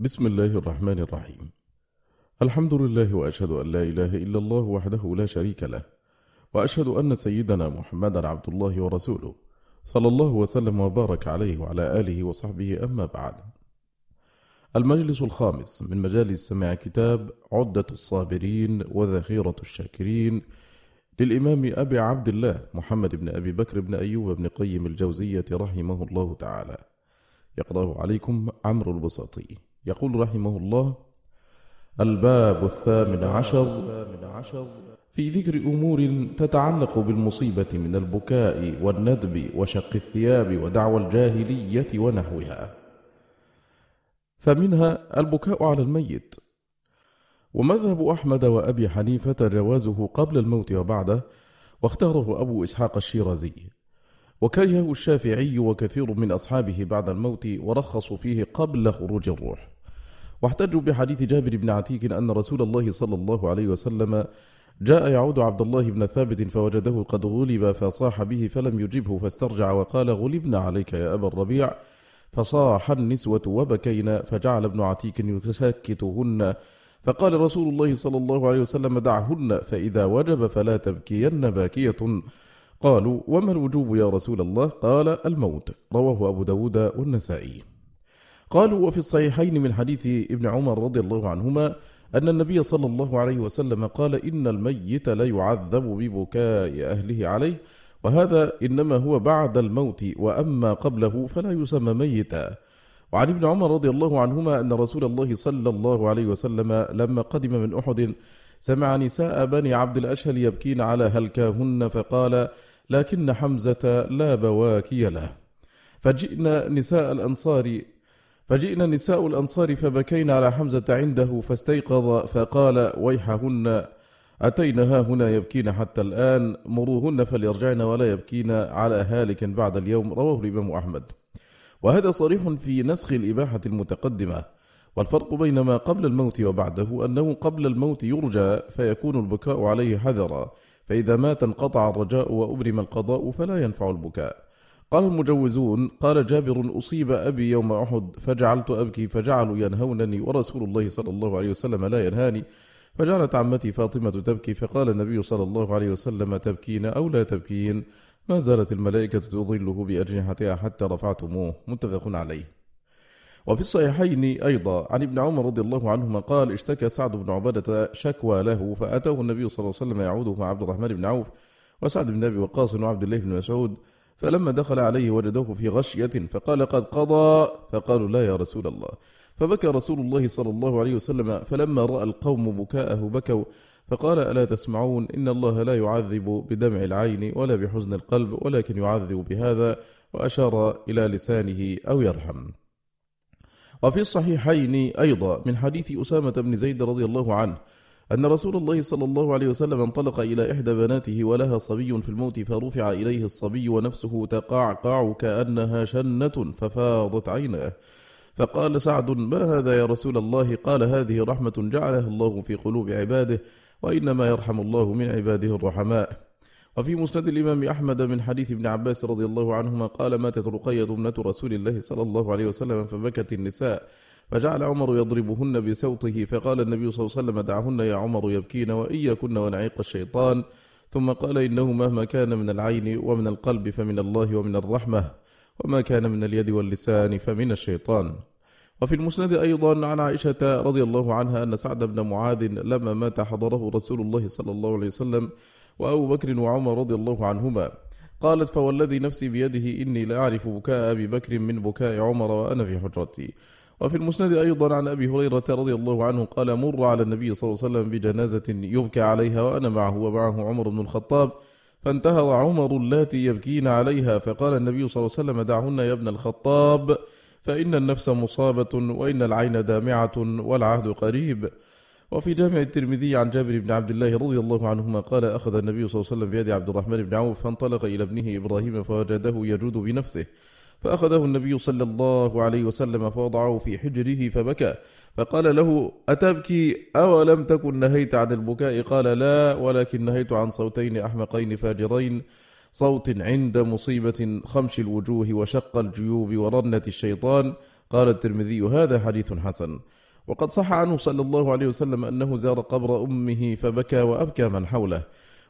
بسم الله الرحمن الرحيم. الحمد لله وأشهد أن لا إله إلا الله وحده لا شريك له وأشهد أن سيدنا محمدا عبد الله ورسوله صلى الله وسلم وبارك عليه وعلى آله وصحبه أما بعد. المجلس الخامس من مجالس سماع كتاب عدة الصابرين وذخيرة الشاكرين للإمام أبي عبد الله محمد بن أبي بكر بن أيوب بن قيم الجوزية رحمه الله تعالى. يقرأه عليكم عمرو البساطي. يقول رحمه الله الباب الثامن عشر في ذكر أمور تتعلق بالمصيبة من البكاء والندب وشق الثياب ودعوى الجاهلية ونحوها. فمنها البكاء على الميت. ومذهب أحمد وأبي حنيفة جوازه قبل الموت وبعده واختاره أبو إسحاق الشيرازي. وكرهه الشافعي وكثير من أصحابه بعد الموت ورخصوا فيه قبل خروج الروح. واحتجوا بحديث جابر بن عتيك أن رسول الله صلى الله عليه وسلم جاء يعود عبد الله بن ثابت فوجده قد غلب فصاح به فلم يجبه فاسترجع وقال غلبنا عليك يا أبا الربيع. فصاح النسوة وبكينا فجعل ابن عتيك يسكتهن فقال رسول الله صلى الله عليه وسلم دعهن فإذا وجب فلا تبكين باكية. قالوا وما الوجوب يا رسول الله؟ قال الموت. رواه أبو داود والنسائي. قالوا وفي الصحيحين من حديث ابن عمر رضي الله عنهما أن النبي صلى الله عليه وسلم قال إن الميت لا يعذب ببكاء أهله عليه وهذا إنما هو بعد الموت وأما قبله فلا يسمى ميتا. وعن ابن عمر رضي الله عنهما أن رسول الله صلى الله عليه وسلم لما قدم من أحد سمع نساء بني عبد الأشهل يبكين على هلكاهن فقال لكن حمزة لا بواكي له. فجئنا نساء الأنصار فجئنا نساء الأنصار فبكينا على حمزة عنده فاستيقظ فقال ويحهن أتينا ها هنا يبكين حتى الآن مروهن فليرجعن ولا يبكين على هالك بعد اليوم رواه الإمام أحمد. وهذا صريح في نسخ الإباحة المتقدمة. والفرق بين ما قبل الموت وبعده أنه قبل الموت يرجى فيكون البكاء عليه حذرا فإذا مات انقطع الرجاء وأبرم القضاء فلا ينفع البكاء. قال المجوزون قال جابر أصيب أبي يوم أحد فجعلت أبكي فجعلوا ينهونني ورسول الله صلى الله عليه وسلم لا ينهاني فجعلت عمتي فاطمة تبكي فقال النبي صلى الله عليه وسلم تبكين أو لا تبكين؟ ما زالت الملائكة تظله بأجنحتها حتى رفعتموه متفق عليه. وفي الصحيحين أيضا عن ابن عمر رضي الله عنهما قال اشتكى سعد بن عبادة شكوى له فأتاه النبي صلى الله عليه وسلم يعوده مع عبد الرحمن بن عوف وسعد بن أبي وقاص وعبد الله بن مسعود فلما دخل عليه وجده في غشية فقال قد قضى فقالوا لا يا رسول الله. فبكى رسول الله صلى الله عليه وسلم فلما رأى القوم بكاءه بكوا فقال ألا تسمعون إن الله لا يعذب بدمع العين ولا بحزن القلب ولكن يعذب بهذا وأشار إلى لسانه أو يرحم. وفي الصحيحين أيضا من حديث أسامة بن زيد رضي الله عنه أن رسول الله صلى الله عليه وسلم انطلق إلى إحدى بناته ولها صبي في الموت فرفع إليه الصبي ونفسه تقعقع كأنها شنة ففاضت عيناه. فقال سعد ما هذا يا رسول الله؟ قال هذه رحمة جعلها الله في قلوب عباده وإنما يرحم الله من عباده الرحماء. وفي مسند الإمام أحمد من حديث ابن عباس رضي الله عنهما قال ماتت رقية ابنة رسول الله صلى الله عليه وسلم فبكت النساء فجعل عمر يضربهن بسوطه فقال النبي صلى الله عليه وسلم دعهن يا عمر يبكين وإياكن ونعيق الشيطان. ثم قال إنه مهما كان من العين ومن القلب فمن الله ومن الرحمة وما كان من اليد واللسان فمن الشيطان. وفي المسند أيضا عن عائشة رضي الله عنها أن سعد بن معاذ لما مات حضره رسول الله صلى الله عليه وسلم وأبو بكر وعمر رضي الله عنهما. قالت فوالذي نفسي بيده إني لأعرف بكاء أبي بكر من بكاء عمر وأنا في حجرتي. وفي المسند أيضا عن أبي هريرة رضي الله عنه قال مر على النبي صلى الله عليه وسلم بجنازة يبكى عليها وأنا معه ومعه عمر بن الخطاب فانتهى عمر اللاتي يبكين عليها فقال النبي صلى الله عليه وسلم دعهن يا ابن الخطاب فإن النفس مصابة وإن العين دامعة والعهد قريب. وفي جامع الترمذي عن جابر بن عبد الله رضي الله عنهما قال أخذ النبي صلى الله عليه وسلم بيد عبد الرحمن بن عوف فانطلق إلى ابنه إبراهيم فوجده يجود بنفسه فأخذه النبي صلى الله عليه وسلم فوضعه في حجره فبكى. فقال له أتبكي؟ أولم تكن نهيت عن البكاء؟ قال لا ولكن نهيت عن صوتين أحمقين فاجرين. صوت عند مصيبة خمش الوجوه وشق الجيوب ورنة الشيطان. قال الترمذي هذا حديث حسن. وقد صح عنه صلى الله عليه وسلم أنه زار قبر أمه فبكى وأبكى من حوله.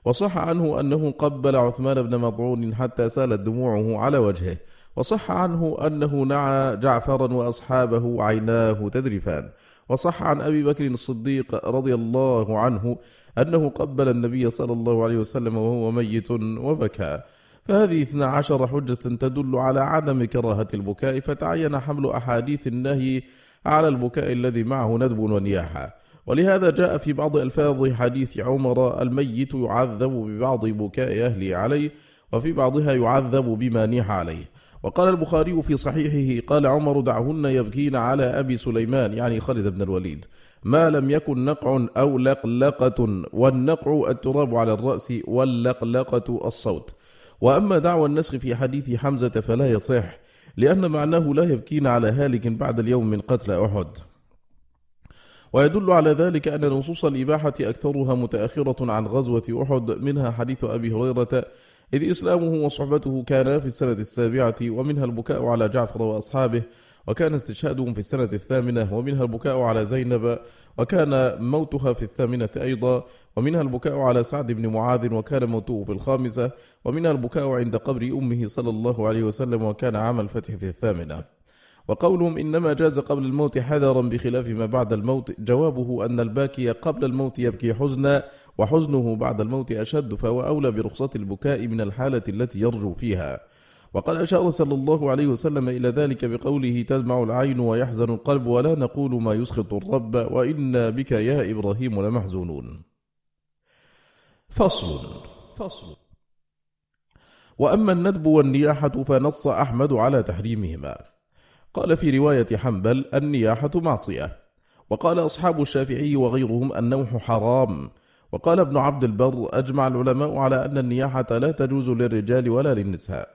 وصح عنه أنه قبل عثمان بن مضعون حتى سالت دموعه على وجهه. وصح عنه أنه نعى جعفرا وأصحابه عيناه تذرفان. وصح عن أبي بكر الصديق رضي الله عنه أنه قبل النبي صلى الله عليه وسلم وهو ميت وبكى. فهذه اثنا عشر حجة تدل على عدم كراهة البكاء فتعين حمل أحاديث النهي على البكاء الذي معه ندب ونياحة. ولهذا جاء في بعض ألفاظ حديث عمر الميت يعذب ببعض بكاء أهله عليه وفي بعضها يعذب بما نيح عليه. وقال البخاري في صحيحه قال عمر دعهن يبكين على أبي سليمان يعني خالد بن الوليد. ما لم يكن نقع أو لقلقة والنقع التراب على الرأس واللقلقة الصوت. وأما دعوى النسخ في حديث حمزة فلا يصح لأن معناه لا يبكين على هالك بعد اليوم من قتل أحد. ويدل على ذلك أن نصوص الإباحة أكثرها متأخرة عن غزوة أحد منها حديث أبي هريرة إذ إسلامه وصحبته كانا في السنة السابعة ومنها البكاء على جعفر وأصحابه وكان استشهادهم في السنة الثامنة ومنها البكاء على زينب وكان موتها في الثامنة أيضا ومنها البكاء على سعد بن معاذ وكان موته في الخامسة ومنها البكاء عند قبر أمه صلى الله عليه وسلم وكان عام الفتح في الثامنة. وقولهم إنما جاز قبل الموت حذرا بخلاف ما بعد الموت. جوابه أن الباكي قبل الموت يبكي حزنا وحزنه بعد الموت أشد فهو أولى برخصة البكاء من الحالة التي يرجو فيها. وقد أشار صلى الله عليه وسلم إلى ذلك بقوله تدمع العين ويحزن القلب ولا نقول ما يسخط الرب وإنا بك يا إبراهيم لمحزونون. فصل فصل. وأما الندب والنياحة فنص أحمد على تحريمهما. قال في رواية حنبل النياحة معصية. وقال أصحاب الشافعي وغيرهم النوح حرام. وقال ابن عبد البر أجمع العلماء على أن النياحة لا تجوز للرجال ولا للنساء.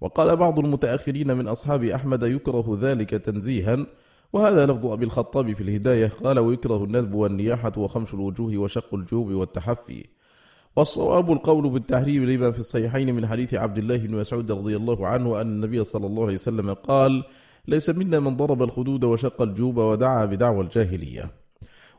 وقال بعض المتأخرين من أصحاب أحمد يكره ذلك تنزيها. وهذا لفظ أبي الخطاب في الهداية. قال ويكره الندب والنياحة وخمش الوجوه وشق الجوب والتحفي. والصواب القول بالتحريم لما في الصحيحين من حديث عبد الله بن مسعود رضي الله عنه أن النبي صلى الله عليه وسلم قال ليس منا من ضرب الخدود وشق الجوب ودعا بدعوى الجاهلية.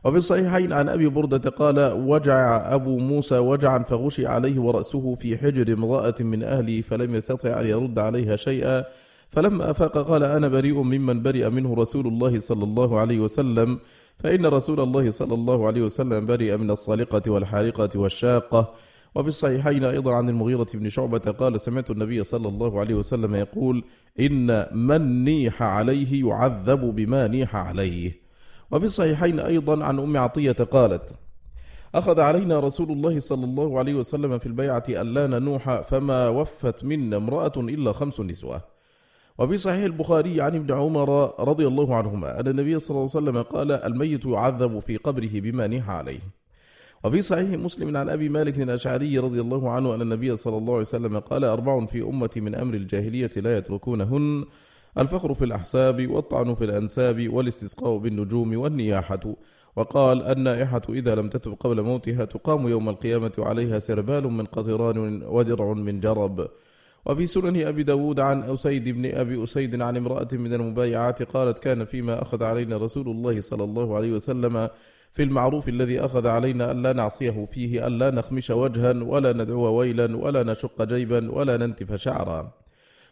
وفي الصحيحين عن أبي بردة قال وجع أبو موسى وجعا فغشي عليه ورأسه في حجر امرأة من أهله فلم يستطع أن يرد عليها شيئا فلما أفاق قال أنا بريء ممن برئ منه رسول الله صلى الله عليه وسلم فإن رسول الله صلى الله عليه وسلم برئ من الصالقة والحارقة والشاقة وفي الصحيحين أيضا عن المغيرة بن شعبة قال سمعت النبي صلى الله عليه وسلم يقول إن من نيح عليه يعذب بما نيح عليه. وفي الصحيحين أيضا عن أم عطية قالت أخذ علينا رسول الله صلى الله عليه وسلم في البيعة ألا ننوح فما وفت منا امرأة إلا خمس نسوة. وفي صحيح البخاري عن ابن عمر رضي الله عنهما أن النبي صلى الله عليه وسلم قال الميت يعذب في قبره بما نيح عليه. وفي صحيح مسلم عن أبي مالك الأشعري رضي الله عنه أن النبي صلى الله عليه وسلم قال أربع في أمة من أمر الجاهلية لا يتركونهن الفخر في الأحساب والطعن في الأنساب والاستسقاء بالنجوم والنياحة. وقال النائحة إذا لم تتب قبل موتها تقام يوم القيامة عليها سربال من قطران ودرع من جرب. وفي سنن أبي داود عن أسيد بن أبي أسيد عن امرأة من المبايعات قالت كان فيما أخذ علينا رسول الله صلى الله عليه وسلم في المعروف الذي أخذ علينا ألا نعصيه فيه ألا نخمش وجها ولا ندعو ويلا ولا نشق جيبا ولا ننتف شعرا.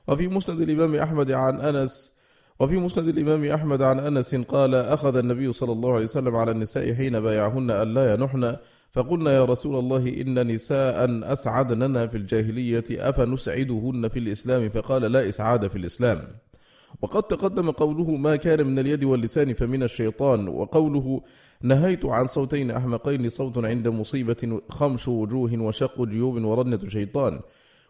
وفي مسند الإمام أحمد عن أنس وفي مسند الإمام أحمد عن أنس قال أخذ النبي صلى الله عليه وسلم على النساء حين بايعهن ألا ينحن. فقلنا يا رسول الله إن نساء أسعدننا في الجاهلية أفنسعدهن في الإسلام؟ فقال لا إسعاد في الإسلام. وقد تقدم قوله ما كان من اليد واللسان فمن الشيطان وقوله نهيت عن صوتين أحمقين صوت عند مصيبة خمش وجوه وشق جيوب ورنة شيطان.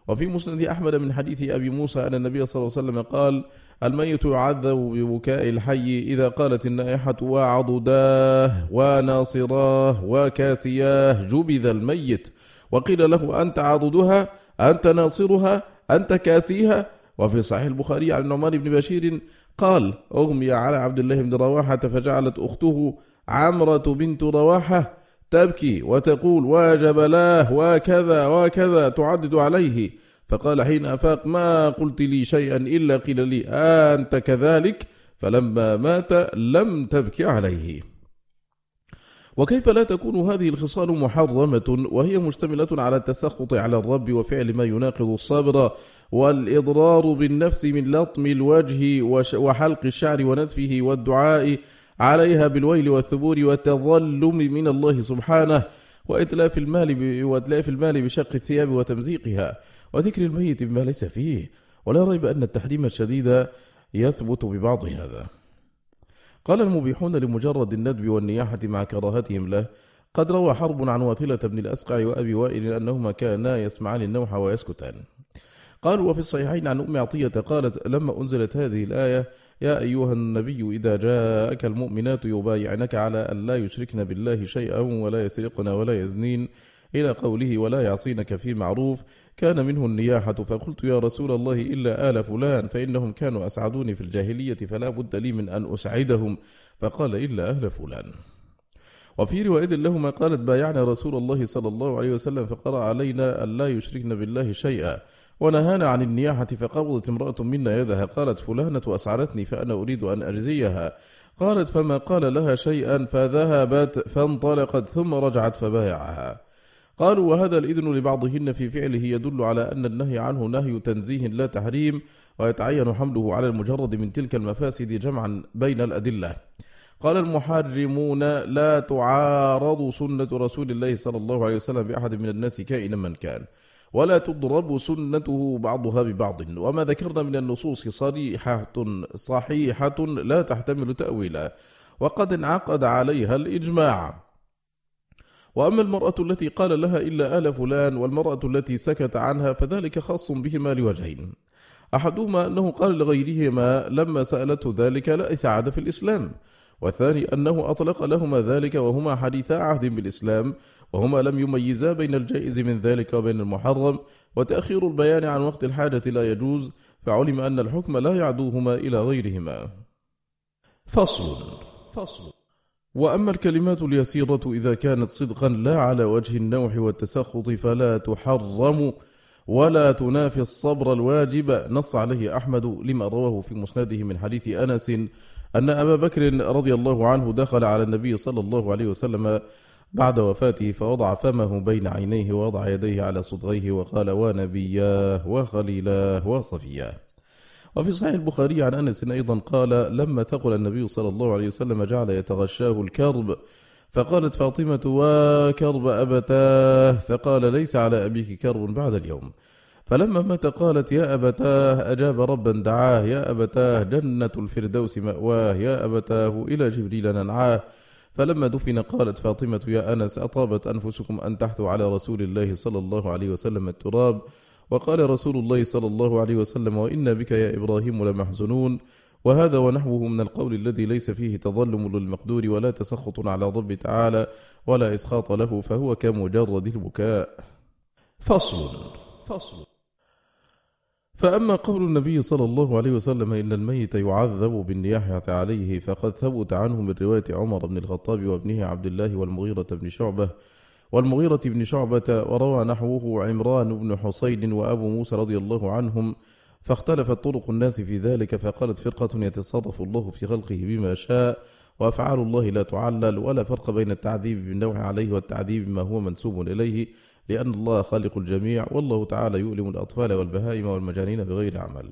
وفي مسند أحمد من حديث أبي موسى أن النبي صلى الله عليه وسلم قال الميت يعذب ببكاء الحي إذا قالت النائحة وعضداه وناصراه وكاسياه جبذ الميت. وقيل له أنت عضدها أنت ناصرها؟ أنت كاسيها؟ وفي صحيح البخاري عن النعمان بن بشير قال أغمي على عبد الله بن رواحة فجعلت أخته عمرة بنت رواحة تبكي وتقول وجبلاه وكذا وكذا تعدد عليه. فقال حين أفاق ما قلت لي شيئا إلا قيل لي أنت كذلك فلما مات لم تبك عليه. وكيف لا تكون هذه الخصال محرمة وهي مشتملة على التسخط على الرب وفعل ما يناقض الصبر والإضرار بالنفس من لطم الوجه وحلق الشعر ونتفه والدعاء عليها بالويل والثبور والتظلم من الله سبحانه وإتلاف المال وإتلاف المال بشق الثياب وتمزيقها وذكر الميت بما ليس فيه. ولا ريب أن التحريم الشديد يثبت ببعض هذا. قال المبيحون لمجرد الندب والنياحة مع كراهتهم له قد روى حرب عن واثلة بن الأسقع وأبي وائل أنهما كانا يسمعان النوح ويسكتان. قالوا وفي الصحيحين عن أم عطية قالت لما أنزلت هذه الآية يا أيها النبي إذا جاءك المؤمنات يبايعنك على أن لا يشركن بالله شيئا ولا يسرقن ولا يزنين إلى قوله ولا يعصينك في معروف كان منه النياحة فقلت يا رسول الله إلا آل فلان فإنهم كانوا أسعدوني في الجاهلية فلا بد لي من أن أسعدهم. فقال إلا أهل فلان. وفي رواية لهما قالت بايعنا رسول الله صلى الله عليه وسلم فقرأ علينا أن لا يشركن بالله شيئا. ونهانا عن النياحة فقبضت امرأة منا يدها قالت فلانة أسعرتني فأنا أريد أن أجزيها. قالت فما قال لها شيئا فذهبت فانطلقت ثم رجعت فبايعها. قالوا وهذا الإذن لبعضهن في فعله يدل على أن النهي عنه نهي تنزيه لا تحريم ويتعين حمله على المجرد من تلك المفاسد جمعا بين الأدلة. قال المحرمون لا تعارض سنة رسول الله صلى الله عليه وسلم بأحد من الناس كائنا من كان ولا تضرب سنته بعضها ببعض. وما ذكرنا من النصوص صريحة صحيحة لا تحتمل تأويلا. وقد انعقد عليها الإجماع. وأما المرأة التي قال لها إلا آل فلان والمرأة التي سكت عنها فذلك خاص بهما لوجهين. أحدهما أنه قال لغيرهما لما سألته ذلك لا إسعاد في الإسلام. والثاني أنه أطلق لهما ذلك وهما حديثا عهد بالإسلام وهما لم يميزا بين الجائز من ذلك وبين المحرم. وتأخير البيان عن وقت الحاجة لا يجوز فعلم أن الحكم لا يعدوهما إلى غيرهما. فصل. فصل. وأما الكلمات اليسيرة إذا كانت صدقا لا على وجه النوح والتسخط فلا تحرم ولا تنافي الصبر الواجب. نص عليه أحمد لما رواه في مسنده من حديث أنس أن أبا بكر رضي الله عنه دخل على النبي صلى الله عليه وسلم بعد وفاته فوضع فمه بين عينيه ووضع يديه على صدغيه وقال ونبياه وخليلاه وصفياه. وفي صحيح البخاري عن أنس أيضا قال لما ثقل النبي صلى الله عليه وسلم جعل يتغشاه الكرب فقالت فاطمة وكرب أبتاه؟ فقال ليس على أبيك كرب بعد اليوم. فلما مات قالت يا أبتاه أجاب ربا دعاه يا أبتاه جنة الفردوس مأواه يا أبتاه إلى جبريل ننعاه. فلما دفن قالت فاطمة يا أنس أطابت أنفسكم أن تحثوا على رسول الله صلى الله عليه وسلم التراب وقال رسول الله صلى الله عليه وسلم وإنا بك يا إبراهيم لمحزنون وهذا ونحوه من القول الذي ليس فيه تظلم للمقدور ولا تسخط على رب تعالى ولا إسخاط له فهو كمجرد البكاء. فصل فصل. فأما قول النبي صلى الله عليه وسلم إن الميت يعذب بالنياحة عليه فقد ثبت عنه من رواية عمر بن الخطاب وابنه عبد الله والمغيرة بن شعبة والمغيرة بن شعبة وروى نحوه عمران بن حسين وأبو موسى رضي الله عنهم فاختلفت طرق الناس في ذلك فقالت فرقة يتصرف الله في خلقه بما شاء وأفعال الله لا تعلل ولا فرق بين التعذيب بالنوع عليه والتعذيب بما هو منسوب إليه لأن الله خالق الجميع والله تعالى يؤلم الأطفال والبهائم والمجانين بغير عمل.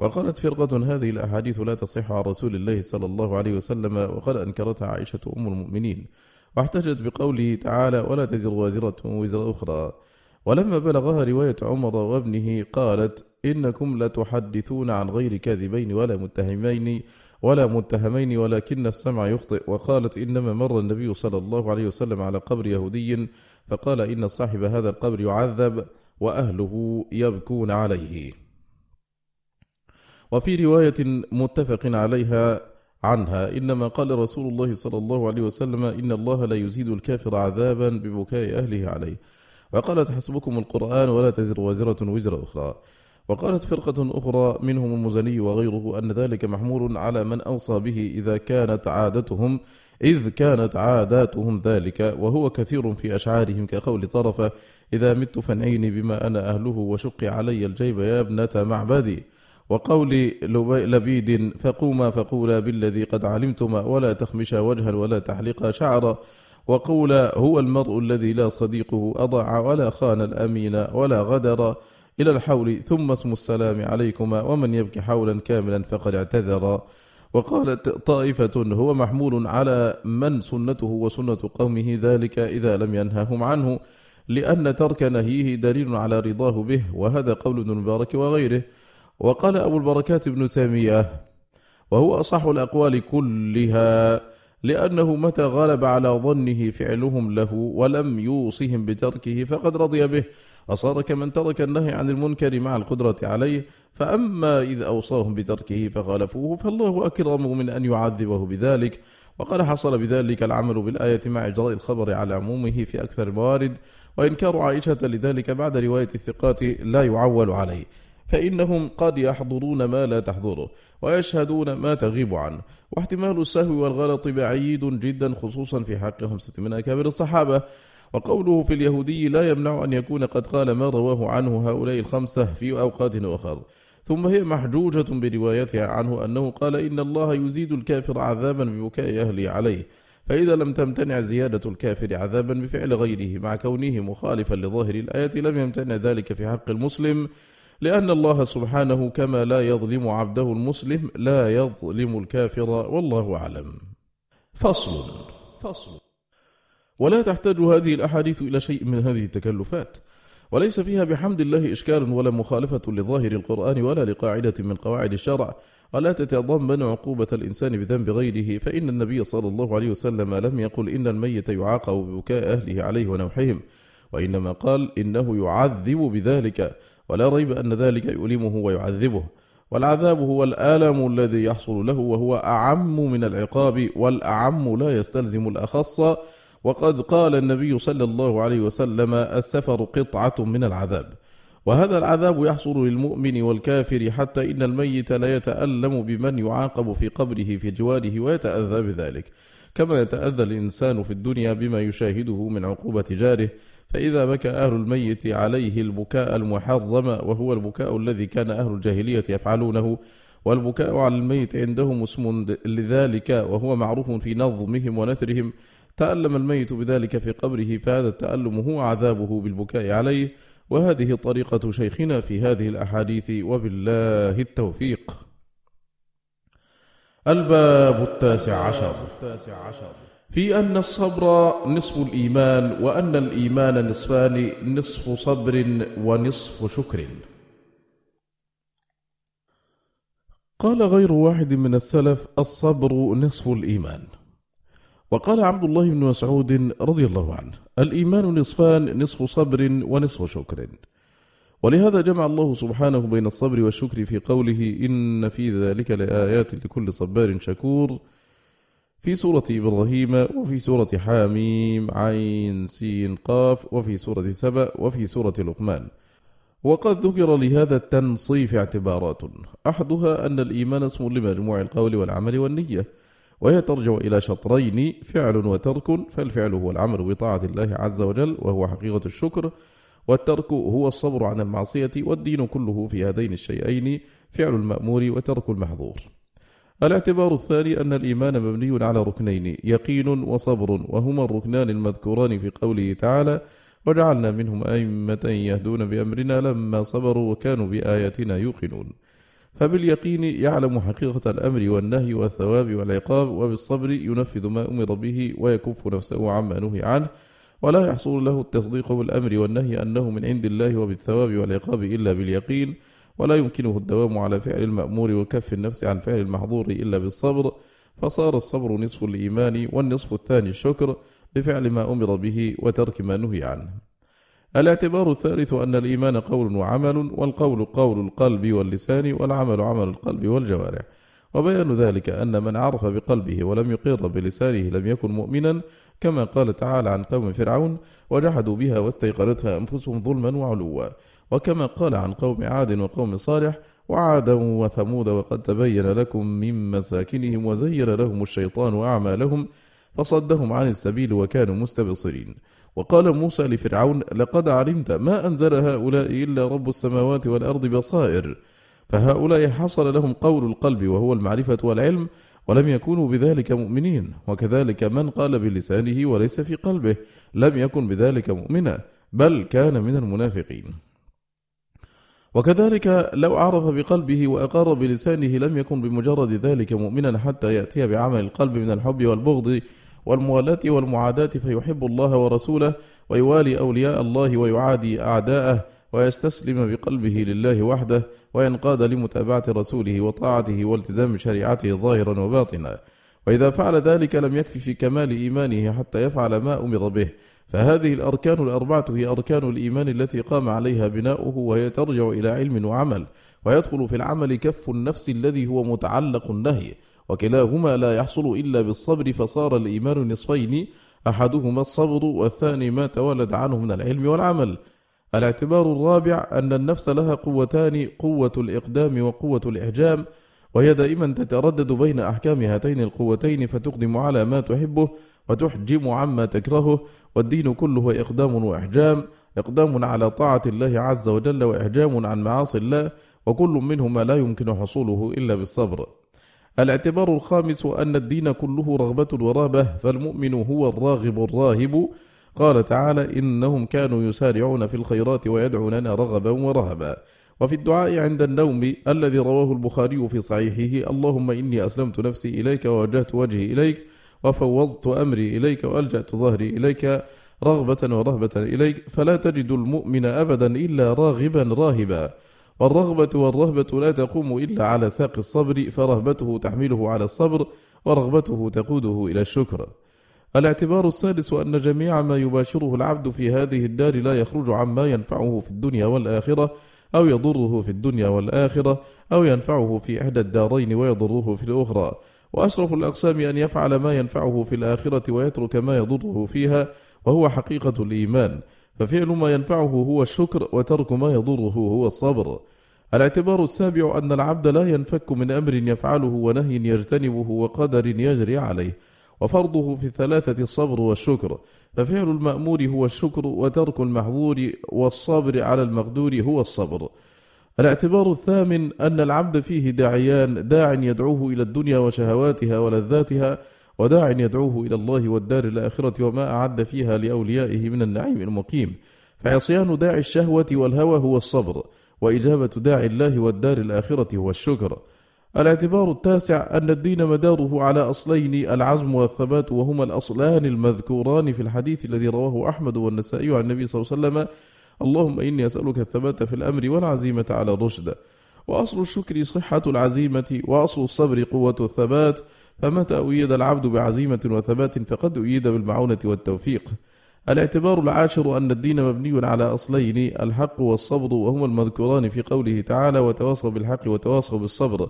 وقالت فرقة هذه الأحاديث لا تصح عن رسول الله صلى الله عليه وسلم وقد أنكرتها عائشة أم المؤمنين. واحتجت بقوله تعالى ولا تزر وازرة وزر أخرى. ولما بلغها رواية عمر وابنه قالت إنكم لتحدثون عن غير كاذبين ولا متهمين ولا متهمين ولكن السمع يخطئ. وقالت إنما مر النبي صلى الله عليه وسلم على قبر يهودي فقال إن صاحب هذا القبر يعذب وأهله يبكون عليه. وفي رواية متفق عليها عنها. إنما قال رسول الله صلى الله عليه وسلم إن الله لا يزيد الكافر عذابا ببكاء أهله عليه. وقالت حسبكم القرآن ولا تزر وزرة وزر أخرى. وقالت فرقة أخرى منهم المزني وغيره أن ذلك محمول على من أوصى به إذا كانت عادتهم إذ كانت عاداتهم ذلك. وهو كثير في أشعارهم كقول طرفة إذا مت فانعيني بما أنا أهله وشق علي الجيب يا ابنة معبدي. وقول لبيد فقوما فقولا بالذي قد علمتما ولا تخمشا وجها ولا تحلقا شعرا وقولا هو المرء الذي لا صديقه أضاع ولا خان الأمين ولا غدر إلى الحول ثم اسم السلام عليكما ومن يبكي حولا كاملا فقد اعتذر وقالت طائفة هو محمول على من سنته وسنة قومه ذلك إذا لم ينههم عنه لأن ترك نهيه دليل على رضاه به وهذا قول ابن المبارك وغيره وقال أبو البركات ابن تيمية وهو أصح الأقوال كلها لأنه متى غلب على ظنه فعلهم له ولم يوصهم بتركه فقد رضي به وصار كمن ترك النهي عن المنكر مع القدرة عليه فأما إذ أوصاهم بتركه فخالفوه فالله أكرم من أن يعذبه بذلك. وقد حصل بذلك العمل بالآية مع إجراء الخبر على عمومه في أكثر الموارد وإنكار عائشة لذلك بعد رواية الثقات لا يعول عليه. فإنهم قد يحضرون ما لا تحضره ويشهدون ما تغيب عنه. واحتمال السهو والغلط بعيد جدا خصوصا في حق خمسة من أكابر الصحابة. وقوله في اليهودي لا يمنع أن يكون قد قال ما رواه عنه هؤلاء الخمسة في أوقات أخر. ثم هي محجوجة بروايتها عنه أنه قال إن الله يزيد الكافر عذابا ببكاء أهله عليه. فإذا لم تمتنع زيادة الكافر عذابا بفعل غيره مع كونه مخالفا لظاهر الآية لم يمتنع ذلك في حق المسلم. لأن الله سبحانه كما لا يظلم عبده المسلم لا يظلم الكافر والله أعلم. فصل فصل. ولا تحتاج هذه الأحاديث إلى شيء من هذه التكلفات وليس فيها بحمد الله إشكال ولا مخالفة لظاهر القرآن ولا لقاعدة من قواعد الشرع ولا تتضمن عقوبة الإنسان بذنب غيره فإن النبي صلى الله عليه وسلم لم يقل إن الميت يعاقب ببكاء أهله عليه ونوحهم وإنما قال إنه يعذب بذلك. ولا ريب أن ذلك يؤلمه ويعذبه. والعذاب هو الآلم الذي يحصل له وهو أعم من العقاب والأعم لا يستلزم الأخص. وقد قال النبي صلى الله عليه وسلم السفر قطعة من العذاب. وهذا العذاب يحصل للمؤمن والكافر حتى إن الميت لا يتألم بمن يعاقب في قبره في جواده ويتأذى بذلك. كما يتأذى الإنسان في الدنيا بما يشاهده من عقوبة جاره فإذا بكى أهل الميت عليه البكاء المحرم وهو البكاء الذي كان أهل الجاهلية يفعلونه والبكاء على الميت عندهم اسم لذلك وهو معروف في نظمهم ونثرهم. تألم الميت بذلك في قبره فهذا التألم هو عذابه بالبكاء عليه. وهذه طريقة شيخنا في هذه الأحاديث وبالله التوفيق. الباب التاسع عشر. في أن الصبر نصف الإيمان وأن الإيمان نصفان نصف صبر ونصف شكر. قال غير واحد من السلف الصبر نصف الإيمان. وقال عبد الله بن مسعود رضي الله عنه الإيمان نصفان نصف صبر ونصف شكر. ولهذا جمع الله سبحانه بين الصبر والشكر في قوله إن في ذلك لآيات لكل صبار شكور في سورة إبراهيم وفي سورة حاميم عين سين قاف وفي سورة سبأ وفي سورة لقمان. وقد ذكر لهذا التنصيف اعتبارات. أحدها أن الإيمان اسم لمجموع القول والعمل والنية وهي ترجع إلى شطرين فعل وترك فالفعل هو العمل بطاعة الله عز وجل وهو حقيقة الشكر. والترك هو الصبر عن المعصية والدين كله في هذين الشيئين فعل المأمور وترك المحظور. الاعتبار الثاني أن الإيمان مبني على ركنين يقين وصبر وهما الركنان المذكوران في قوله تعالى وجعلنا منهم أئمة يهدون بأمرنا لما صبروا وكانوا بآياتنا يوقنون. فباليقين يعلم حقيقة الأمر والنهي والثواب والعقاب وبالصبر ينفذ ما أمر به ويكف نفسه عما نهي عنه. ولا يحصل له التصديق بالأمر والنهي أنه من عند الله وبالثواب والعقاب إلا باليقين ولا يمكنه الدوام على فعل المأمور وكف النفس عن فعل المحظور إلا بالصبر فصار الصبر نصف الإيمان والنصف الثاني الشكر بفعل ما أمر به وترك ما نهي عنه. الاعتبار الثالث أن الإيمان قول وعمل والقول قول القلب واللسان والعمل عمل القلب والجوارح. وبيان ذلك أن من عرف بقلبه ولم يقر بلسانه لم يكن مؤمنا كما قال تعالى عن قوم فرعون وجحدوا بها واستيقنتها أنفسهم ظلما وعلوا. وكما قال عن قوم عاد وقوم صالح وعادا وثمود وقد تبين لكم من مساكنهم وزين لهم الشيطان أعمالهم فصدهم عن السبيل وكانوا مستبصرين. وقال موسى لفرعون لقد علمت ما أنزل هؤلاء إلا رب السماوات والأرض بصائر. فهؤلاء حصل لهم قول القلب وهو المعرفة والعلم ولم يكونوا بذلك مؤمنين. وكذلك من قال بلسانه وليس في قلبه لم يكن بذلك مؤمنا بل كان من المنافقين. وكذلك لو عرف بقلبه وأقر بلسانه لم يكن بمجرد ذلك مؤمنا حتى يأتي بعمل القلب من الحب والبغض والموالاة والمعاداة فيحب الله ورسوله ويوالي أولياء الله ويعادي أعداءه ويستسلم بقلبه لله وحده وينقاد لمتابعة رسوله وطاعته والتزام شريعته ظاهرا وباطنا. وإذا فعل ذلك لم يكفي في كمال إيمانه حتى يفعل ما أمر به. فهذه الأركان الأربعة هي أركان الإيمان التي قام عليها بناؤه وهي ترجع إلى علم وعمل. ويدخل في العمل كف النفس الذي هو متعلق النهي. وكلاهما لا يحصل إلا بالصبر فصار الإيمان نصفين أحدهما الصبر والثاني ما تولد عنه من العلم والعمل. الاعتبار الرابع أن النفس لها قوتان قوة الإقدام وقوة الإحجام وهي دائما تتردد بين أحكام هاتين القوتين فتقدم على ما تحبه وتحجم عما تكرهه والدين كله إقدام وإحجام إقدام على طاعة الله عز وجل وإحجام عن معاصي الله وكل منهما لا يمكن حصوله إلا بالصبر. الاعتبار الخامس أن الدين كله رغبة ورهبة فالمؤمن هو الراغب الراهب قال تعالى إنهم كانوا يسارعون في الخيرات ويدعوننا رغبا ورهبا. وفي الدعاء عند النوم الذي رواه البخاري في صحيحه اللهم إني أسلمت نفسي إليك ووجهت وجهي إليك وفوضت أمري إليك وألجأت ظهري إليك رغبة ورهبة إليك فلا تجد المؤمن أبدا إلا راغبا راهبا. والرغبة والرهبة لا تقوم إلا على ساق الصبر فرهبته تحمله على الصبر ورغبته تقوده إلى الشكر. الاعتبار السادس أن جميع ما يباشره العبد في هذه الدار لا يخرج عما ينفعه في الدنيا والآخرة أو يضره في الدنيا والآخرة أو ينفعه في إحدى الدارين ويضره في الأخرى. وأشرف الأقسام أن يفعل ما ينفعه في الآخرة ويترك ما يضره فيها وهو حقيقة الإيمان. ففعل ما ينفعه هو الشكر وترك ما يضره هو الصبر. الاعتبار السابع أن العبد لا ينفك من أمر يفعله ونهي يجتنبه وقدر يجري عليه. وفرضه في الثلاثة الصبر والشكر. ففعل المأمور هو الشكر وترك المحظور والصبر على المقدور هو الصبر. الاعتبار الثامن أن العبد فيه داعيان داع يدعوه إلى الدنيا وشهواتها ولذاتها وداع يدعوه إلى الله والدار الآخرة وما أعد فيها لأوليائه من النعيم المقيم. فعصيان داعي الشهوة والهوى هو الصبر وإجابة داعي الله والدار الآخرة هو الشكر. الاعتبار التاسع أن الدين مداره على أصلين العزم والثبات وهما الأصلان المذكوران في الحديث الذي رواه أحمد والنسائي عن النبي صلى الله عليه وسلم. اللهم إني أسألك الثبات في الأمر والعزيمة على الرشد. وأصل الشكر صحة العزيمة وأصل الصبر قوة الثبات. فمتى أيد العبد بعزيمة وثبات فقد أيد بالمعونة والتوفيق. الاعتبار العاشر أن الدين مبني على أصلين الحق والصبر وهما المذكوران في قوله تعالى وتواصوا بالحق وتواصوا بالصبر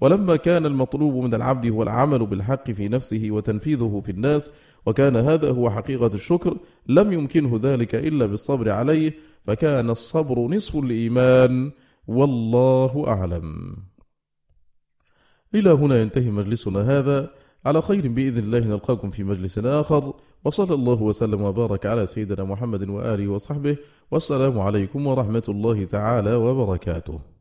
ولما كان المطلوب من العبد هو العمل بالحق في نفسه وتنفيذه في الناس وكان هذا هو حقيقة الشكر لم يمكنه ذلك إلا بالصبر عليه فكان الصبر نصف الإيمان والله أعلم. إلى هنا ينتهي مجلسنا هذا. على خير بإذن الله نلقاكم في مجلس آخر. وصلى الله وسلم وبارك على سيدنا محمد وآله وصحبه والسلام عليكم ورحمة الله تعالى وبركاته.